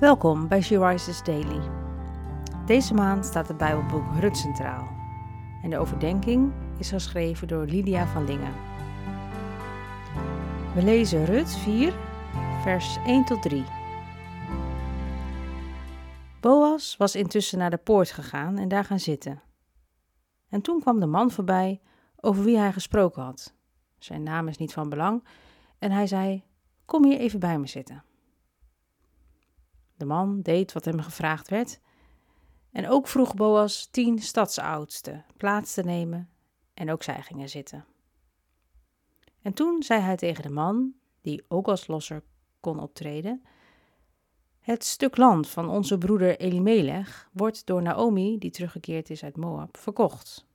Welkom bij She Rises Daily. Deze maand staat het Bijbelboek Rut centraal. En de overdenking is geschreven door Lydia van Lingen. We lezen Rut 4, vers 1 tot 3. Boas was intussen naar de poort gegaan en daar gaan zitten. En toen kwam de man voorbij over wie hij gesproken had. Zijn naam is niet van belang en hij zei: Kom hier even bij me zitten. De man deed wat hem gevraagd werd. En ook vroeg Boas tien stadsoudsten plaats te nemen en ook zij gingen zitten. En toen zei hij tegen de man, die ook als losser kon optreden: Het stuk land van onze broeder Elimelech wordt door Naomi, die teruggekeerd is uit Moab, verkocht.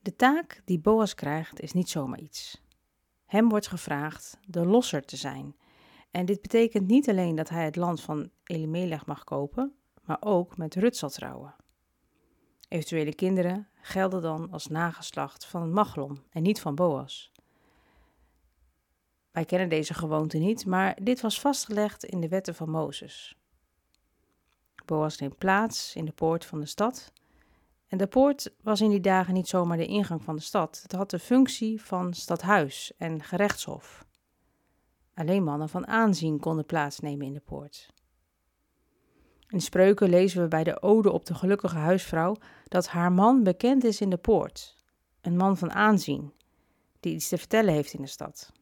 De taak die Boas krijgt is niet zomaar iets. Hem wordt gevraagd de losser te zijn. En dit betekent niet alleen dat hij het land van Elimelech mag kopen, maar ook met Rut zal trouwen. Eventuele kinderen gelden dan als nageslacht van Machlon en niet van Boas. Wij kennen deze gewoonte niet, maar dit was vastgelegd in de wetten van Mozes. Boas neemt plaats in de poort van de stad en de poort was in die dagen niet zomaar de ingang van de stad. Het had de functie van stadhuis en gerechtshof. Alleen mannen van aanzien konden plaatsnemen in de poort. In spreuken lezen we bij de ode op de gelukkige huisvrouw dat haar man bekend is in de poort. Een man van aanzien, die iets te vertellen heeft in de stad.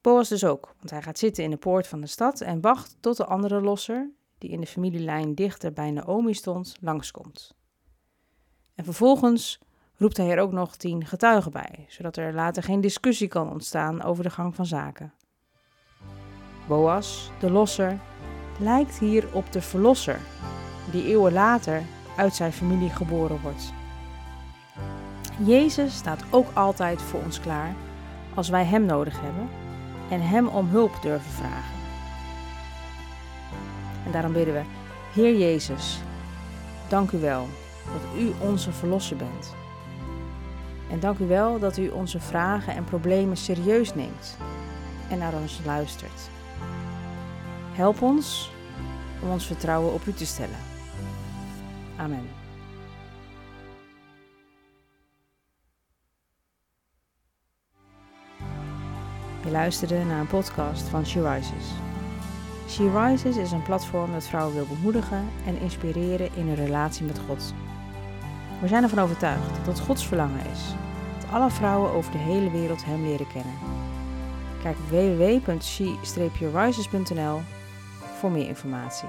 Boas dus ook, want hij gaat zitten in de poort van de stad en wacht tot de andere losser, die in de familielijn dichter bij Naomi stond, langskomt. En vervolgens roept hij er ook nog tien getuigen bij, zodat er later geen discussie kan ontstaan over de gang van zaken. Boas, de losser, lijkt hier op de verlosser, die eeuwen later uit zijn familie geboren wordt. Jezus staat ook altijd voor ons klaar als wij Hem nodig hebben en Hem om hulp durven vragen. En daarom bidden we, Heer Jezus, dank u wel dat u onze verlosser bent. En dank u wel dat u onze vragen en problemen serieus neemt en naar ons luistert. Help ons om ons vertrouwen op u te stellen. Amen. Je luisterde naar een podcast van She. She Rises is een platform dat vrouwen wil bemoedigen en inspireren in hun relatie met God. We zijn ervan overtuigd dat het Gods verlangen is dat alle vrouwen over de hele wereld Hem leren kennen. Kijk op www.she-rises.nl voor meer informatie.